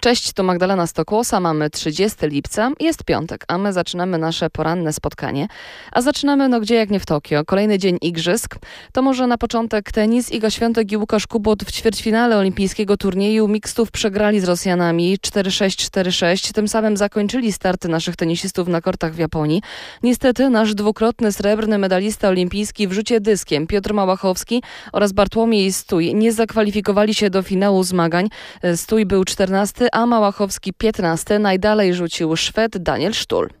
Cześć, tu Magdalena Stokłosa, mamy 30 lipca, jest piątek, a my zaczynamy nasze poranne spotkanie. A zaczynamy no gdzie jak nie w Tokio, kolejny dzień igrzysk. To może na początek tenis. Iga Świątek i Łukasz Kubot w ćwierćfinale olimpijskiego turnieju mixtów przegrali z Rosjanami 4-6, 4-6. Tym samym zakończyli starty naszych tenisistów na kortach w Japonii. Niestety nasz dwukrotny srebrny medalista olimpijski w rzucie dyskiem Piotr Małachowski oraz Bartłomiej Stój nie zakwalifikowali się do finału zmagań. Stój był 14, a Małachowski 15 najdalej rzucił Szwed Daniel Sztul.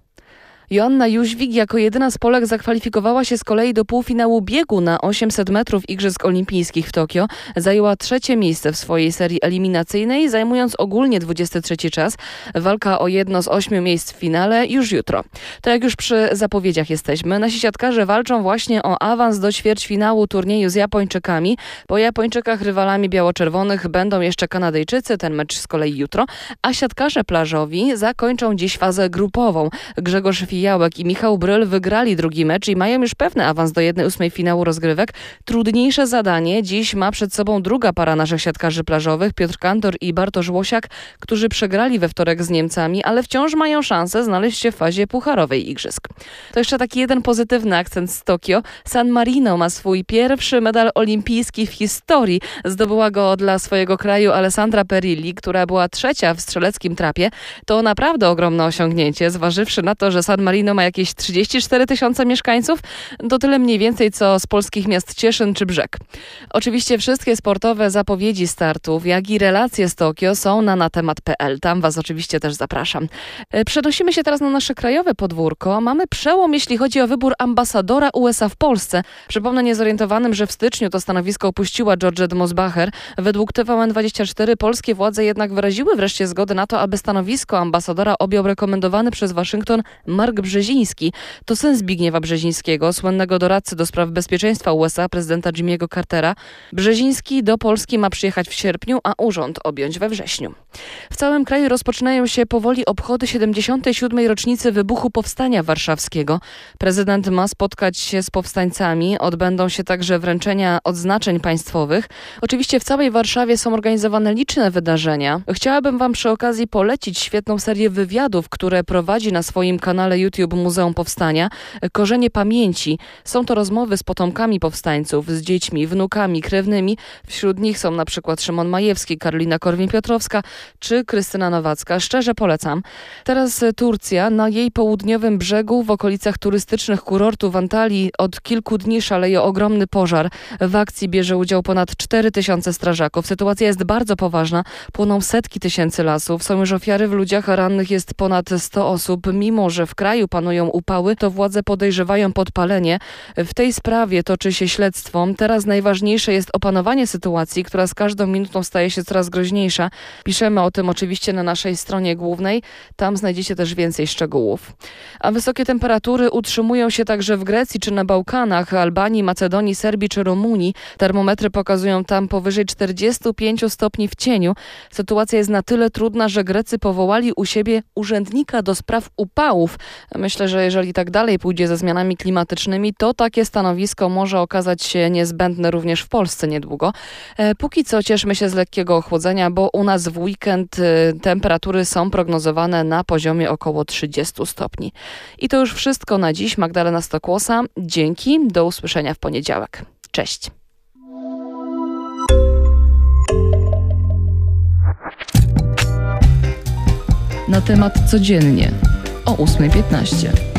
Joanna Jóźwik jako jedyna z Polek zakwalifikowała się z kolei do półfinału biegu na 800 metrów Igrzysk Olimpijskich w Tokio. Zajęła trzecie miejsce w swojej serii eliminacyjnej, zajmując ogólnie 23 czas. Walka o jedno z ośmiu miejsc w finale już jutro. To jak już przy zapowiedziach jesteśmy, nasi siatkarze walczą właśnie o awans do ćwierćfinału turnieju z Japończykami. Po Japończykach rywalami biało-czerwonych będą jeszcze Kanadyjczycy, ten mecz z kolei jutro, a siatkarze plażowi zakończą dziś fazę grupową. Grzegorz Fijałek i Michał Bryl wygrali drugi mecz i mają już pewny awans do 1-8 finału rozgrywek. Trudniejsze zadanie dziś ma przed sobą druga para naszych siatkarzy plażowych, Piotr Kantor i Bartosz Łosiak, którzy przegrali we wtorek z Niemcami, ale wciąż mają szansę znaleźć się w fazie pucharowej igrzysk. To jeszcze taki jeden pozytywny akcent z Tokio. San Marino ma swój pierwszy medal olimpijski w historii. Zdobyła go dla swojego kraju Alessandra Perilli, która była trzecia w strzeleckim trapie. To naprawdę ogromne osiągnięcie, zważywszy na to, że San Marino Marino ma jakieś 34 tysiące mieszkańców, to tyle mniej więcej co z polskich miast Cieszyn czy Brzeg. Oczywiście wszystkie sportowe zapowiedzi startów, jak i relacje z Tokio są na natemat.pl. Tam Was oczywiście też zapraszam. E, przenosimy się teraz na nasze krajowe podwórko. Mamy przełom, jeśli chodzi o wybór ambasadora USA w Polsce. Przypomnę niezorientowanym, że w styczniu to stanowisko opuściła Georgette Mosbacher. Według TVN24 polskie władze jednak wyraziły wreszcie zgodę na to, aby stanowisko ambasadora objął rekomendowany przez Waszyngton Mark Brzeziński. To syn Zbigniewa Brzezińskiego, słynnego doradcy do spraw bezpieczeństwa USA, prezydenta Jimmy'ego Cartera. Brzeziński do Polski ma przyjechać w sierpniu, a urząd objąć we wrześniu. W całym kraju rozpoczynają się powoli obchody 77. rocznicy wybuchu Powstania Warszawskiego. Prezydent ma spotkać się z powstańcami, odbędą się także wręczenia odznaczeń państwowych. Oczywiście w całej Warszawie są organizowane liczne wydarzenia. Chciałabym Wam przy okazji polecić świetną serię wywiadów, które prowadzi na swoim kanale YouTube Muzeum Powstania Korzenie Pamięci. Są to rozmowy z potomkami powstańców, z dziećmi, wnukami, krewnymi. Wśród nich są na przykład Szymon Majewski, Karolina Korwin-Piotrowska czy Krystyna Nowacka. Szczerze polecam. Teraz Turcja. Na jej południowym brzegu, w okolicach turystycznych kurortów Antalii od kilku dni szaleje ogromny pożar. W akcji bierze udział ponad 4 tysiące strażaków. Sytuacja jest bardzo poważna. Płoną setki tysięcy lasów. Są już ofiary w ludziach, a rannych jest ponad 100 osób, mimo że w kraju kraju panują upały, to władze podejrzewają podpalenie. W tej sprawie toczy się śledztwo. Teraz najważniejsze jest opanowanie sytuacji, która z każdą minutą staje się coraz groźniejsza. Piszemy o tym oczywiście na naszej stronie głównej. Tam znajdziecie też więcej szczegółów. A wysokie temperatury utrzymują się także w Grecji czy na Bałkanach, Albanii, Macedonii, Serbii czy Rumunii. Termometry pokazują tam powyżej 45 stopni w cieniu. Sytuacja jest na tyle trudna, że Grecy powołali u siebie urzędnika do spraw upałów. Myślę, że jeżeli tak dalej pójdzie ze zmianami klimatycznymi, to takie stanowisko może okazać się niezbędne również w Polsce niedługo. E, póki co cieszmy się z lekkiego ochłodzenia, bo u nas w weekend e, temperatury są prognozowane na poziomie około 30 stopni. I to już wszystko na dziś. Magdalena Stokłosa. Dzięki. Do usłyszenia w poniedziałek. Cześć. Na temat codziennie o 8.15.